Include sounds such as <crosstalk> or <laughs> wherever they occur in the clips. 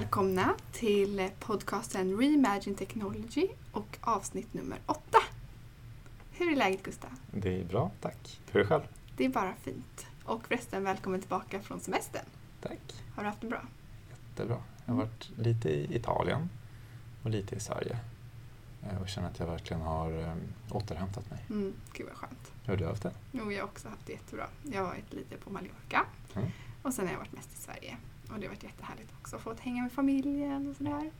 välkomna till podcasten Reimagine Technology och avsnitt nummer åtta. Hur är läget Gustav? Det är bra, tack. Hur är det själv? Det är bara fint. Och förresten, välkommen tillbaka från semestern. Tack. Har du haft det bra? Jättebra. Jag har varit lite i Italien och lite i Sverige eh, och känner att jag verkligen har um, återhämtat mig. Mm, gud vad skönt. Hur har du haft det? Jo, jag har också haft det jättebra. Jag har varit lite på Mallorca Mm. och sen har jag varit mest i Sverige. Och det har varit jättehärligt också. Fått hänga med familjen och sådär.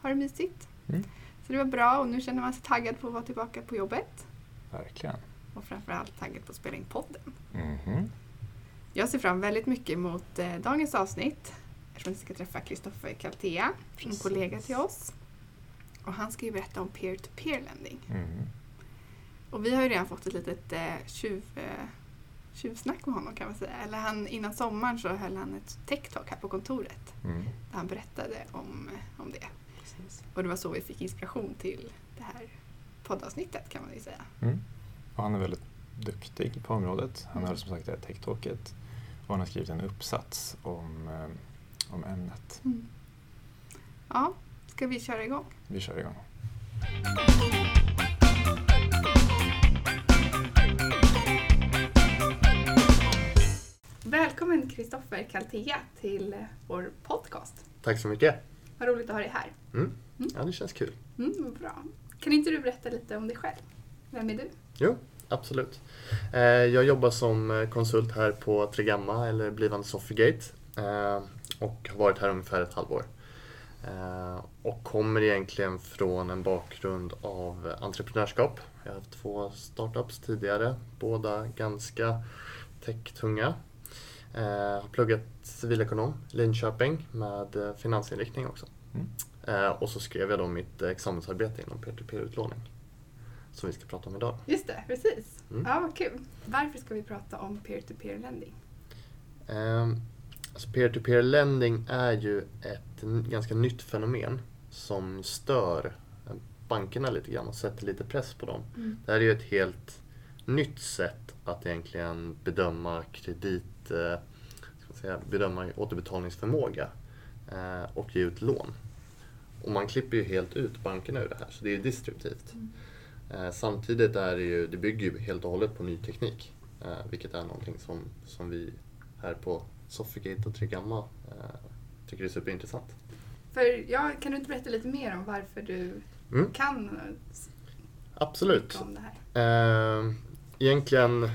Har det mysigt. Mm. Så det var bra och nu känner man sig taggad på att vara tillbaka på jobbet. Verkligen. Och framförallt taggad på att spela in podden. Mhm. Jag ser fram väldigt mycket mot eh, dagens avsnitt. Eftersom vi ska träffa Kristoffer Kaltea, en kollega till oss. Och han ska ju berätta om peer-to-peer lending. Mhm. Och vi har ju redan fått ett litet eh, tjuv, eh, tjuvsnack med honom kan man säga. Eller han, innan sommaren så höll han ett tech-talk här på kontoret. Mm. Där han berättade om, eh, om det. Precis. Och det var så vi fick inspiration till det här poddavsnittet kan man ju säga. Mm. Och han är väldigt duktig på området. Han Mm. höll som sagt det här tech-talket och han har skrivit en uppsats om, eh, om ämnet. Mm. Ja, ska vi köra igång? Vi kör igång. Välkommen Kristoffer Kaltea till eh, vår podcast. Tack så mycket. Vad roligt att ha dig här. Mm. Mm. Ja, det känns kul. Mm, bra. Kan inte du berätta lite om dig själv? Vem är du? Jo, absolut. Eh, Jag jobbar som eh, konsult här på Tregamma, eller blivande Sofigate. Och har varit här ungefär ett halvår. Och kommer egentligen från en bakgrund av entreprenörskap. Jag har haft två startups tidigare, båda ganska tech-tunga. Eh, Har pluggat civilekonom i Linköping med eh, finansinriktning också. Mm. Eh, Och så skrev jag då mitt examensarbete inom peer-to-peer-utlåning. Som vi ska prata om idag. Just det, precis. Mm. Ja, vad kul. Varför ska vi prata om peer-to-peer lending? Ehm, Alltså peer-to-peer lending är ju ett ganska nytt fenomen som stör bankerna lite grann och sätter lite press på dem. Mm. Det här är ju ett helt nytt sätt att egentligen bedöma kredit, ska man säga, bedöma återbetalningsförmåga eh, och ge ut lån. Och man klipper ju helt ut bankerna ur det här, så det är ju destruktivt. Mm. Eh, Samtidigt är det ju, det bygger ju helt och hållet på ny teknik. eh, Vilket är någonting som, som vi här på Sofigate och Tregamma eh, tycker är superintressant. För, ja, kan du inte berätta lite mer om varför du Mm, kan eh, absolut. om det här? Eh, egentligen,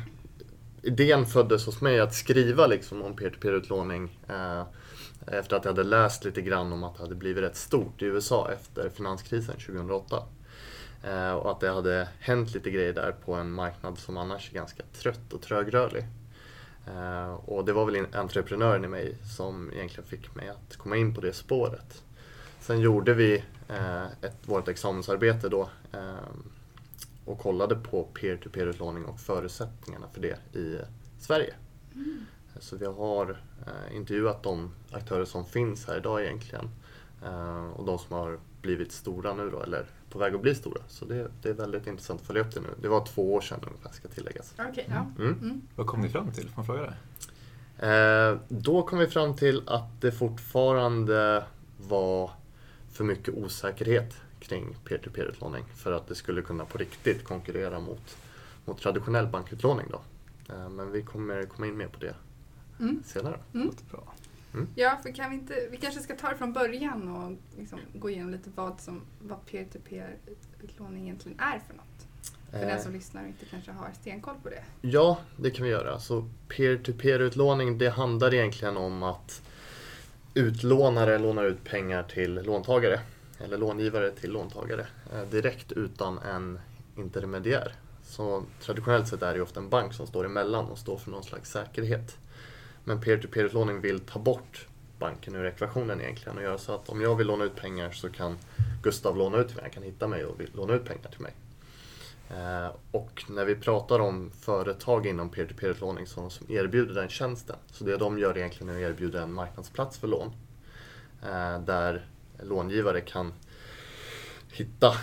idén föddes hos mig att skriva liksom om peer-to-peer-utlåning eh, efter att jag hade läst lite grann om att det hade blivit rätt stort i USA efter finanskrisen 2008. Eh, och att det hade hänt lite grejer där på en marknad som annars är ganska trött och trögrörlig. Eh, och det var väl entreprenören i mig som egentligen fick mig att komma in på det spåret. Sen gjorde vi eh, ett, vårt examensarbete då eh, och kollade på peer-to-peer-utlåning och förutsättningarna för det i Sverige. Mm. Så vi har eh, intervjuat de aktörer som finns här idag egentligen eh, och de som har blivit stora nu då, eller på väg att bli stora. Så det, det är väldigt intressant att följa upp det nu. Det var två år sedan ungefär, ska tilläggas. Okej, ja. Mm. Mm. Vad kom ni fram till? Får man fråga det? Eh, då kom vi fram till att det fortfarande var för mycket osäkerhet kring peer-to-peer-utlåning för att det skulle kunna på riktigt konkurrera mot, mot traditionell bankutlåning. Då. Eh, men vi kommer komma in mer på det Mm. senare. Mm. Bra. Ja, för kan vi inte, vi kanske ska ta det från början och liksom gå igenom lite vad, som, vad peer-to-peer-utlåning egentligen är för något. För den Eh, som lyssnar och inte kanske har stenkoll på det. Ja, det kan vi göra. Så peer-to-peer-utlåning det handlar egentligen om att utlånare lånar ut pengar till låntagare eller långivare till låntagare eh, direkt utan en intermediär. Så traditionellt sett är det ofta en bank som står emellan och står för någon slags säkerhet. Men peer-to-peer-utlåning vill ta bort banken ur ekvationen egentligen och göra så att om jag vill låna ut pengar så kan Gustav låna ut till mig, han kan hitta mig och låna ut pengar till mig. Eh, och när vi pratar om företag inom peer-to-peer-utlåning som, som erbjuder den tjänsten, så det de gör egentligen är att erbjuda en marknadsplats för lån. Eh, där långivare kan hitta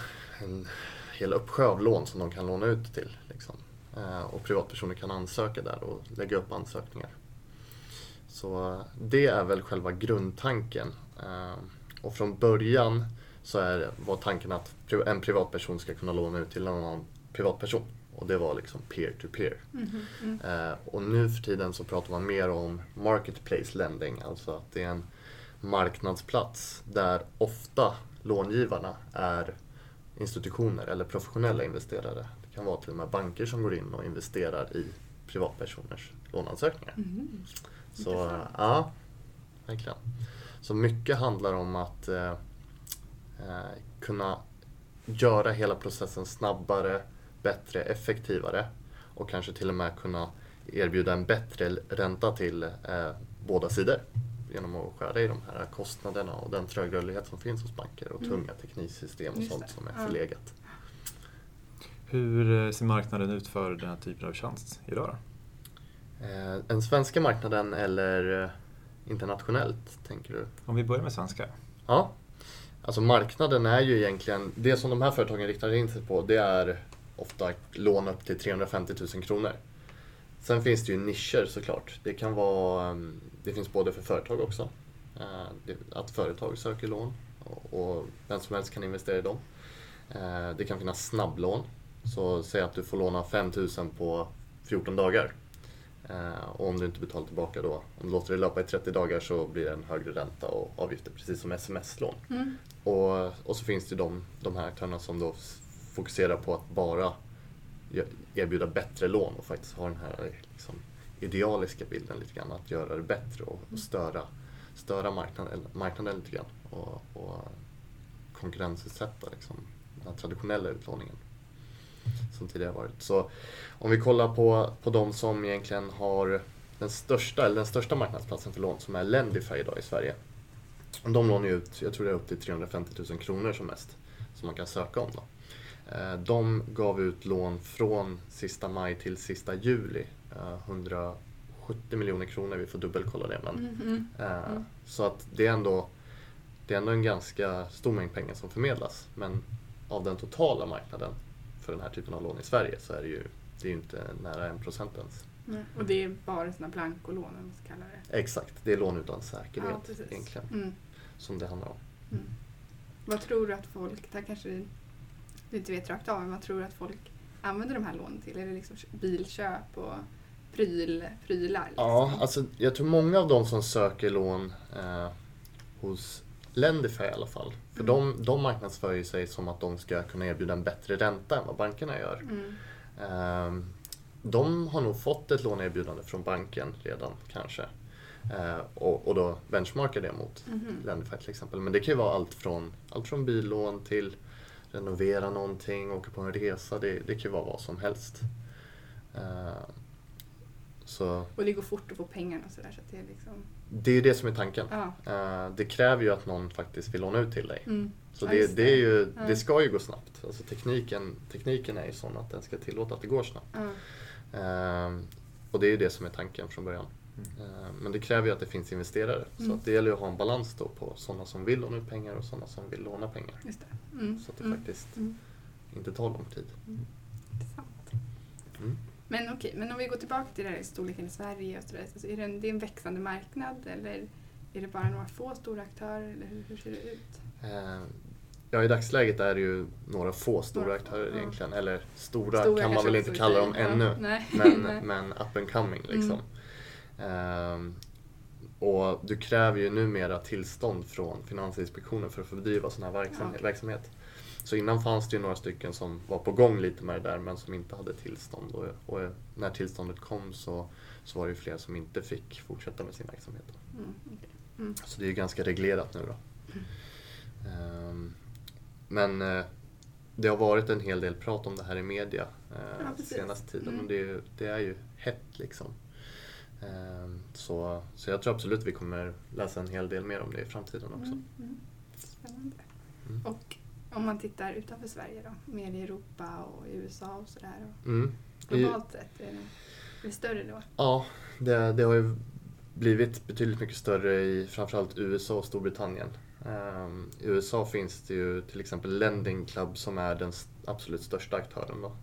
en hel uppsjö av lån som de kan låna ut till. Liksom. Eh, Och privatpersoner kan ansöka där och lägga upp ansökningar. Så det är väl själva grundtanken. Eh, och från början så är, var tanken att en privatperson ska kunna låna ut till en annan privatperson. Och det var liksom peer-to-peer. Mhm, mm. Eh, och nu för tiden så pratar man mer om marketplace lending, alltså att det är en marknadsplats där ofta långivarna är institutioner eller professionella investerare. Det kan vara till och med banker som går in och investerar i privatpersoners låneansökningar. Mhm. Så Intressant. ja, verkligen. Så mycket handlar om att eh, eh, kunna göra hela processen snabbare, bättre, effektivare och kanske till och med kunna erbjuda en bättre ränta till eh, båda sidor genom att skära i de här kostnaderna och den trögrörlighet som finns hos banker och Mm. tunga tekniksystem och Just sånt det. som är förlegat. Hur eh, ser marknaden ut för den här typen av tjänst idag då? Eh, den svenska marknaden eller eh, internationellt, tänker du? Om vi börjar med svenska. Ja, alltså marknaden är ju egentligen, det som de här företagen riktar in sig på det är ofta lån upp till 350 000 kronor. Sen finns det ju nischer såklart. Det kan vara, um, det finns både för företag också. eh, Att företag söker lån och, vem som helst kan investera i dem. Eh, Det kan finnas snabblån. Så säg att du får låna 5 000 på 14 dagar. Eh, Och om du inte betalar tillbaka då, om du låter det löpa i 30 dagar så blir det en högre ränta och avgifter, precis som sms-lån. Mm. Och, och så finns det de, de här aktörerna som då fokuserar på att bara erbjuda bättre lån och faktiskt ha den här liksom, idealiska bilden lite grann, att göra det bättre och, och störa, störa marknaden, marknaden lite grann och, och konkurrensutsätta liksom, den här traditionella utlåningen som tidigare varit. Så om vi kollar på, på de som egentligen har den största, eller den största marknadsplatsen för lån som är Lendify idag i Sverige. De lånar ju ut, jag tror det är upp till 350 000 kronor som mest, som man kan söka om. Då. Eh, De gav ut lån från sista maj till sista juli. eh, 170 miljoner kronor, vi får dubbelkolla det. Men, Mm. Mm. eh, Mm. Så att det är, ändå, det är ändå en ganska stor mängd pengar som förmedlas. Men av den totala marknaden för den här typen av lån i Sverige så är det ju, det är ju inte nära en procent ens. Nej. Och det är bara sådana blankolån, om man ska kalla det. Exakt, det är lån utan säkerhet Ja, egentligen Mm. som det handlar om. Mm. Vad tror du att folk, det här kanske du inte vet rakt av, men vad tror att folk använder de här lånen till? Är det liksom bilköp och pryl, prylar? Liksom? Ja, alltså jag tror många av de som söker lån eh, hos Lendify i alla fall. För Mm. de, de marknadsför ju sig som att de ska kunna erbjuda en bättre ränta än vad bankerna gör. Mm. Ehm, de har nog fått ett låneerbjudande från banken redan kanske. Eh, och, och då benchmarkar det mot Mhm. Lendify till exempel. Men det kan ju vara allt från, allt från billån till renovera någonting, åka på en resa. Det, det kan ju vara vad som helst. Eh, så Och det går fort att få pengarna och sådär. Så det är liksom, det är ju det som är tanken. ja. Eh, det kräver ju att någon faktiskt vill låna ut till dig. Mm. Så Ja, det, det, är ju, Ja. det ska ju gå snabbt. Alltså tekniken, tekniken är ju sån att den ska tillåta att det går snabbt. Ja. Ehm, och det är ju det som är tanken från början. Ehm, men det kräver ju att det finns investerare. Så Mm. att det gäller ju att ha en balans då på sådana som vill låna ut pengar och sådana som vill låna pengar. Just det. Mm. Så att det Mm. faktiskt Mm. inte tar lång tid. Intressant. Mm. Men okej, men om vi går tillbaka till det här storleken i Sverige och. Alltså är det, en, det är en växande marknad eller är det bara några få stora aktörer eller hur, hur ser det ut? Ehm, ja, i dagsläget är det ju några få stora Några få, aktörer ja. egentligen. Eller stora, Stora kan man väl inte kalla dem Ja, ännu. Nej. Men, <laughs> men up and coming liksom. Mm. Ehm, och du kräver ju numera tillstånd från Finansinspektionen för att få bedriva sån här verksamhet. Ja. Så innan fanns det ju några stycken som var på gång lite med det där men som inte hade tillstånd. Och, och när tillståndet kom så, så var det ju fler som inte fick fortsätta med sin verksamhet. Mm, okej. mm. Så det är ju ganska reglerat nu då. Ehm, men eh, det har varit en hel del prat om det här i media eh, Ja, senaste tiden Mm. och det är, ju, det är ju hett liksom. Ehm, så, så jag tror absolut vi kommer läsa en hel del mer om det i framtiden också. Mm, mm. Spännande. Mm. Och om man tittar utanför Sverige då? Mer i Europa och i USA och sådär. Mm. I, globalt sett, är det, är större då? ja, det, det har ju blivit betydligt mycket större i framförallt USA och Storbritannien. Ehm, I USA finns det ju till exempel Lending Club som är den absolut största aktören. Då.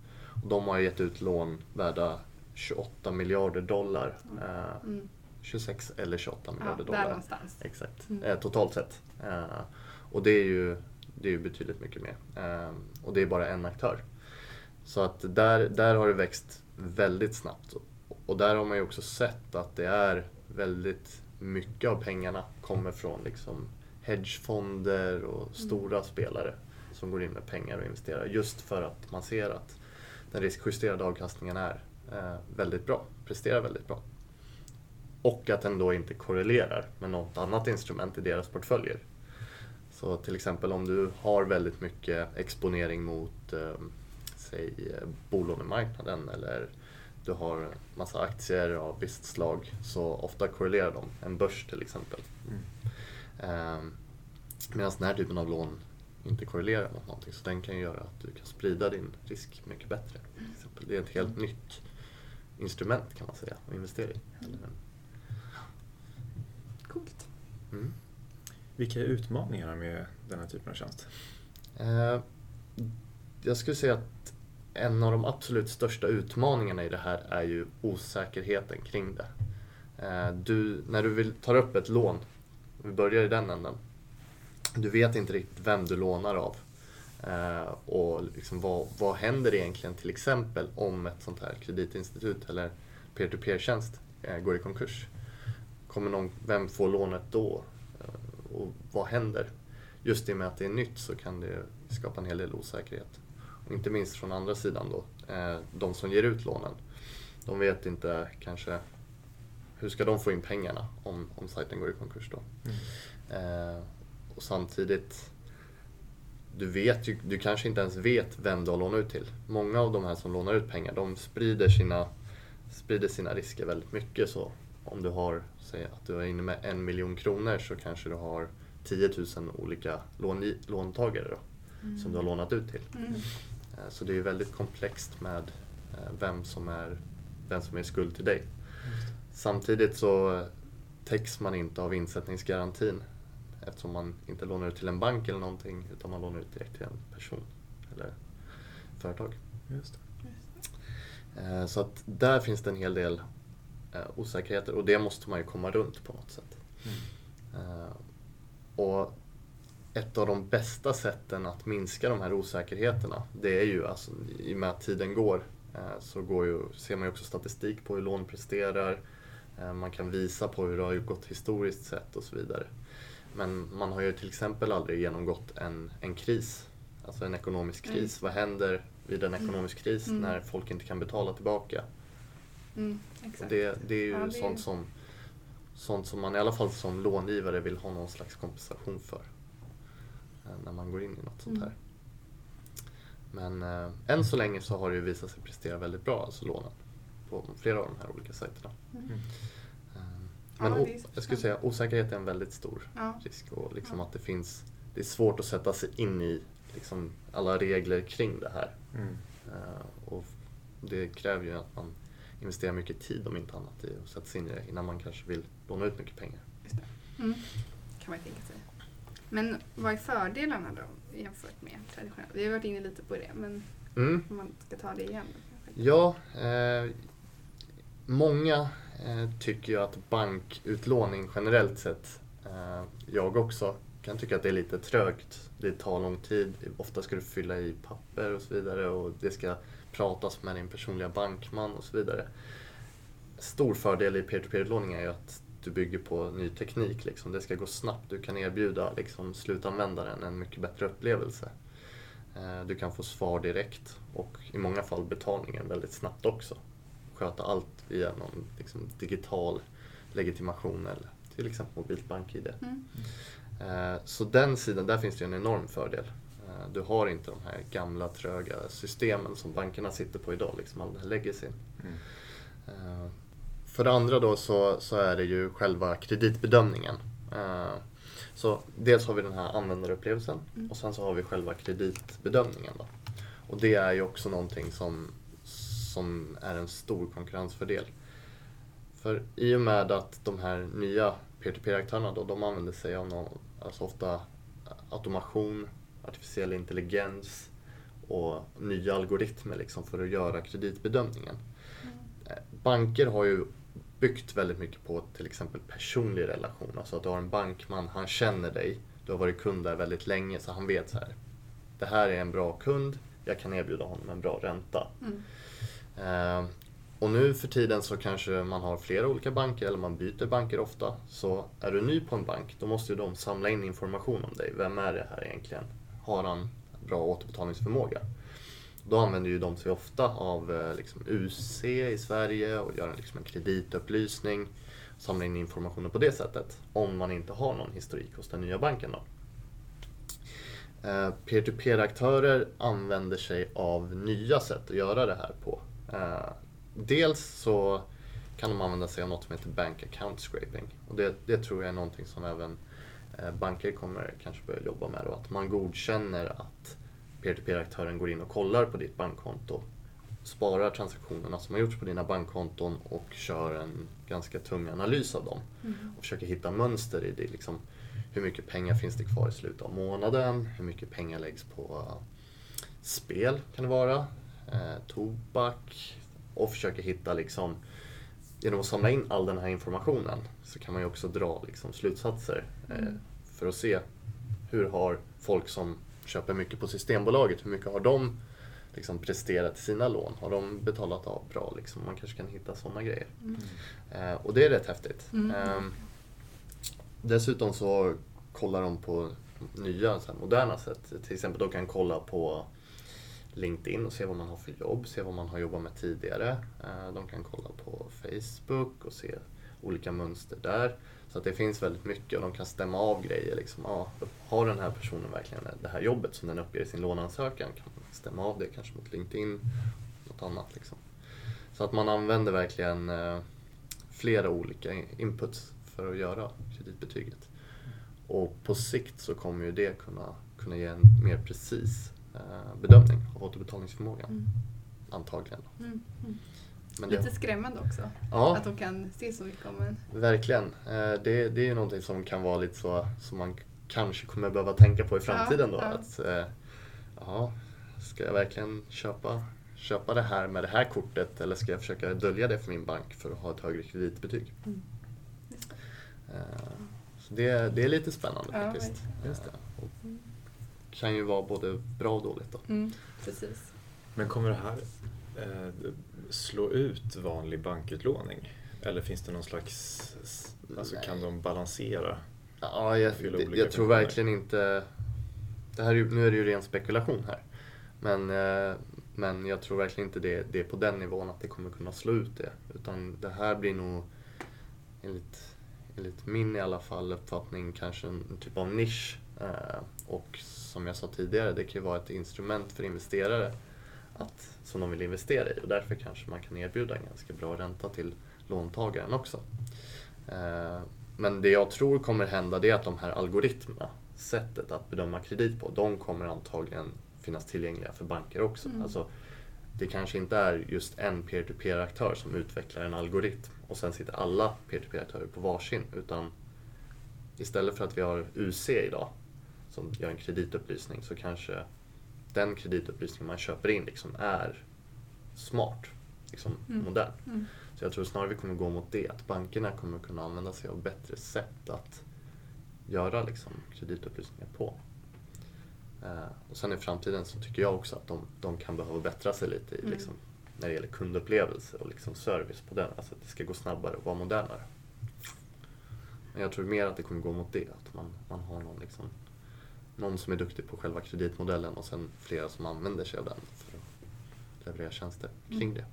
Och de har gett ut lån värda 28 miljarder dollar eh, Mm. 26 eller 28 Ja, miljarder där dollar. någonstans. Exakt, Mm. eh, totalt sett. Eh, och det är, ju, det är ju betydligt mycket mer. Och det är bara en aktör. Så att där, där har det växt väldigt snabbt. Och där har man ju också sett att det är väldigt mycket av pengarna kommer från liksom hedgefonder och stora spelare som går in med pengar och investerar. Just för att man ser att den riskjusterade avkastningen är väldigt bra, presterar väldigt bra. Och att den då inte korrelerar med något annat instrument i deras portföljer. Så till exempel om du har väldigt mycket exponering mot eh, säg eh, bolånemarknaden eller du har massa aktier av visst slag så ofta korrelerar de. En börs till exempel. Mm. Eh, Medan den här typen av lån inte korrelerar mot någonting. Så den kan göra att du kan sprida din risk mycket bättre. Till exempel. Det är ett helt nytt instrument kan man säga att investera i. Coolt. Mm. Vilka är utmaningarna med den här typen av tjänst? Eh, jag skulle säga att en av de absolut största utmaningarna i det här är ju osäkerheten kring det. Eh, du, när du vill ta upp ett lån, vi börjar i den änden, du vet inte riktigt vem du lånar av. Eh, och liksom vad, vad händer egentligen till exempel om ett sånt här kreditinstitut eller peer-to-peer-tjänst eh, går i konkurs? Kommer någon, vem får lånet då? Eh, och vad händer? Just i och med att det är nytt så kan det skapa en hel del osäkerhet. Och inte minst från andra sidan då, de som ger ut lånen. De vet inte kanske hur ska de få in pengarna om, om sajten går i konkurs då. Eh, och samtidigt, du vet ju, du kanske inte ens vet vem du har lånat ut till. Många av de här som lånar ut pengar, de sprider sina, sprider sina risker väldigt mycket. Så om du har, säg att du är inne med en miljon kronor så kanske du har 10 000 olika lån, låntagare då, som du har lånat ut till. Mm. Eh, Så det är väldigt komplext med eh, vem som är, vem som är skuld till dig. Samtidigt så täcks man inte av insättningsgarantin eftersom man inte lånar ut till en bank eller någonting utan man lånar ut direkt till en person eller företag. Just det. Eh, Så att där finns det en hel del eh, osäkerheter och det måste man ju komma runt på något sätt. Eh, Och ett av de bästa sätten att minska de här osäkerheterna, det är ju alltså, i och med att tiden går, så går ju, ser man ju också statistik på hur lån presterar. Man kan visa på hur det har gått historiskt sett och så vidare. Men man har ju till exempel aldrig genomgått en, en kris, alltså en ekonomisk kris. Vad händer vid en ekonomisk kris Mm. när folk inte kan betala tillbaka? Mm, det, det är ju Ja, är- sånt, som, sånt som man i alla fall som långivare vill ha någon slags kompensation för. eh, När man går in i något sånt Mm. här. Men eh, än så länge så har det ju visat sig prestera väldigt bra, alltså lånen. På flera av de här olika sajterna. Ja, Men så jag skulle säga osäkerhet är en väldigt stor Ja. risk. Och liksom Ja. att det finns, det är svårt att sätta sig in i liksom alla regler kring det här. Mm. Eh, och det kräver ju att man investerar mycket tid om inte annat i att sätta sig in i det innan man kanske vill låna ut mycket pengar. Just det. Mm. Kan man tänka sig. Men vad är fördelarna då jämfört med traditionellt? Vi har varit inne lite på det, men Mm. om man ska ta det igen. Ja, eh, många Eh, tycker ju att bankutlåning generellt sett, eh, jag också, kan tycka att det är lite trögt. Det tar lång tid, ofta ska du fylla i papper och så vidare och det ska pratas med din personliga bankman och så vidare. Stor fördel i peer-to-peer-utlåning är ju att du bygger på ny teknik. Liksom. Det ska gå snabbt, du kan erbjuda liksom, slutanvändaren en mycket bättre upplevelse. Eh, du kan få svar direkt och i många fall betalningen väldigt snabbt också. Sköta allt via någon liksom, digital legitimation eller till exempel mobilt bank-id. Mm. Eh, Så den sidan, där finns det en enorm fördel. Eh, Du har inte de här gamla tröga systemen som bankerna sitter på idag, liksom all den här legacyn. Mm. Eh, För det andra då så, så är det ju själva kreditbedömningen. Så dels har vi den här användarupplevelsen Mm. och sen så har vi själva kreditbedömningen. Då. Och det är ju också någonting som, som är en stor konkurrensfördel. För i och med att de här nya peer-to-peer-aktörerna då, de använder sig av någon, alltså ofta automation, artificiell intelligens och nya algoritmer liksom för att göra kreditbedömningen. Eh, Banker har ju byggt väldigt mycket på till exempel personlig relation. Alltså att du har en bankman, han känner dig, du har varit kund där väldigt länge så han vet så här. Det här är en bra kund, jag kan erbjuda honom en bra ränta. Mm. Ehm, och nu för tiden så kanske man har flera olika banker eller man byter banker ofta. Så är du ny på en bank då måste ju de samla in information om dig. Vem är det här egentligen? Har han bra återbetalningsförmåga? Då använder ju de sig ofta av eh, liksom, UC i Sverige och gör liksom en kreditupplysning. Samlar in informationen på det sättet. Om man inte har någon historik hos den nya banken. Då. Ehm, peer-to-peer-aktörer använder sig av nya sätt att göra det här på. Eh, Dels så kan de använda sig av något som heter Bank Account Scraping. Och det, det tror jag är någonting som även eh, banker kommer kanske börja jobba med. Då, att man godkänner att peer-to-peer-aktören går in och kollar på ditt bankkonto, sparar transaktionerna som har gjorts på dina bankkonton och kör en ganska tung analys av dem. Mm. Och försöker hitta mönster i det. Liksom, hur mycket pengar finns det kvar i slutet av månaden? Hur mycket pengar läggs på spel kan det vara? Eh, tobak, och försöker hitta liksom Genom att samla in all den här informationen så kan man ju också dra liksom, slutsatser eh, Mm. för att se hur har folk som köper mycket på Systembolaget, hur mycket har de liksom, presterat sina lån? Har de betalat av bra? Liksom? Man kanske kan hitta sådana grejer. Mm. Eh, och det är rätt häftigt. Mm. Ehm, dessutom så kollar de på nya moderna sätt. Till exempel de kan kolla på LinkedIn och se vad man har för jobb, se vad man har jobbat med tidigare. Eh, de kan kolla på Facebook och se olika mönster där. Så att det finns väldigt mycket och de kan stämma av grejer. Liksom, ja, har den här personen verkligen det här jobbet som den uppger i sin låneansökan? Kan man stämma av det kanske mot LinkedIn? Något annat liksom. Så att man använder verkligen eh, flera olika inputs för att göra kreditbetyget. Och på sikt så kommer ju det kunna, kunna ge en mer precis bedömning av återbetalningsförmågan. Mm. Antagligen. Mm. Mm. Men Lite det, skrämmande också. ja, Att de kan se så mycket om en. verkligen. Eh, det, det är ju någonting som kan vara lite så som man kanske kommer behöva tänka på i framtiden då. Ja, ja. Att, eh, ja, ska jag verkligen köpa, köpa det här med det här kortet eller ska jag försöka dölja det för min bank för att ha ett högre kreditbetyg? Mm. Det. Eh, Så det, det är lite spännande Ja, faktiskt. Just det. Och kan ju vara både bra och dåligt. Då. Mm. Precis. Men kommer det här eh, slå ut vanlig bankutlåning? Eller finns det någon slags, alltså Nej. kan de balansera? Ja, jag, olika jag tror verkligen inte... Det här nu är det ju ren spekulation här. Men, eh, men jag tror verkligen inte det, det är på den nivån att det kommer kunna slå ut det. Utan det här blir nog, enligt, enligt min i alla fall uppfattning, kanske en, en typ av nisch. Eh, och som jag sa tidigare, det kan ju vara ett instrument för investerare att, som de vill investera i. Och därför kanske man kan erbjuda en ganska bra ränta till låntagaren också. Eh, Men det jag tror kommer hända det är att de här algoritmerna, sättet att bedöma kredit på, de kommer antagligen finnas tillgängliga för banker också. Mm. Alltså, det kanske inte är just en peer-to-peer-aktör som utvecklar en algoritm och sen sitter alla peer-to-peer-aktörer på varsin. Utan istället för att vi har UC idag som gör en kreditupplysning så kanske den kreditupplysningen man köper in liksom är smart, liksom Mm. modern. Mm. Så jag tror snarare vi kommer gå mot det, att bankerna kommer kunna använda sig av bättre sätt att göra liksom, kreditupplysningar på. Eh, och sen i framtiden så tycker jag också att de, de kan behöva bättra sig lite i, Mm. liksom, när det gäller kundupplevelse och liksom service på den. Alltså att det ska gå snabbare och vara modernare. Men jag tror mer att det kommer gå mot det, att man, man har någon, liksom, någon som är duktig på själva kreditmodellen och sen flera som använder sig av den för att leverera tjänster kring det.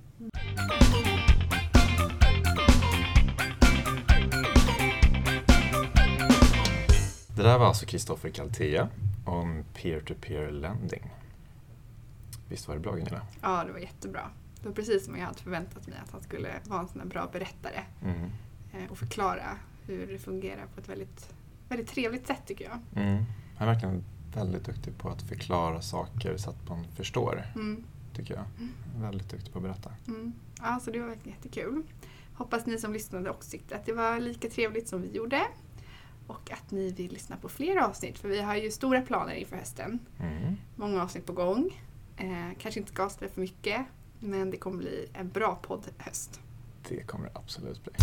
Det där var alltså Kristoffer Kaltea om peer-to-peer lending. Visst var det bra Gunilla? Ja, det var jättebra. Det var precis som jag hade förväntat mig att han skulle vara en sån här bra berättare Mm. eh, och förklara hur det fungerar på ett väldigt, väldigt trevligt sätt tycker jag. Mm. Han är verkligen väldigt duktig på att förklara saker så att man förstår, Mm. tycker jag. Väldigt duktig på att berätta. Mm. Ja, så det var verkligen jättekul. Hoppas ni som lyssnade också tyckte att det var lika trevligt som vi gjorde. Och att ni vill lyssna på fler avsnitt för vi har ju stora planer inför hösten. Mm. Många avsnitt på gång. Eh, kanske inte ska avslöja för mycket men det kommer bli en bra poddhöst. Det kommer det absolut bli.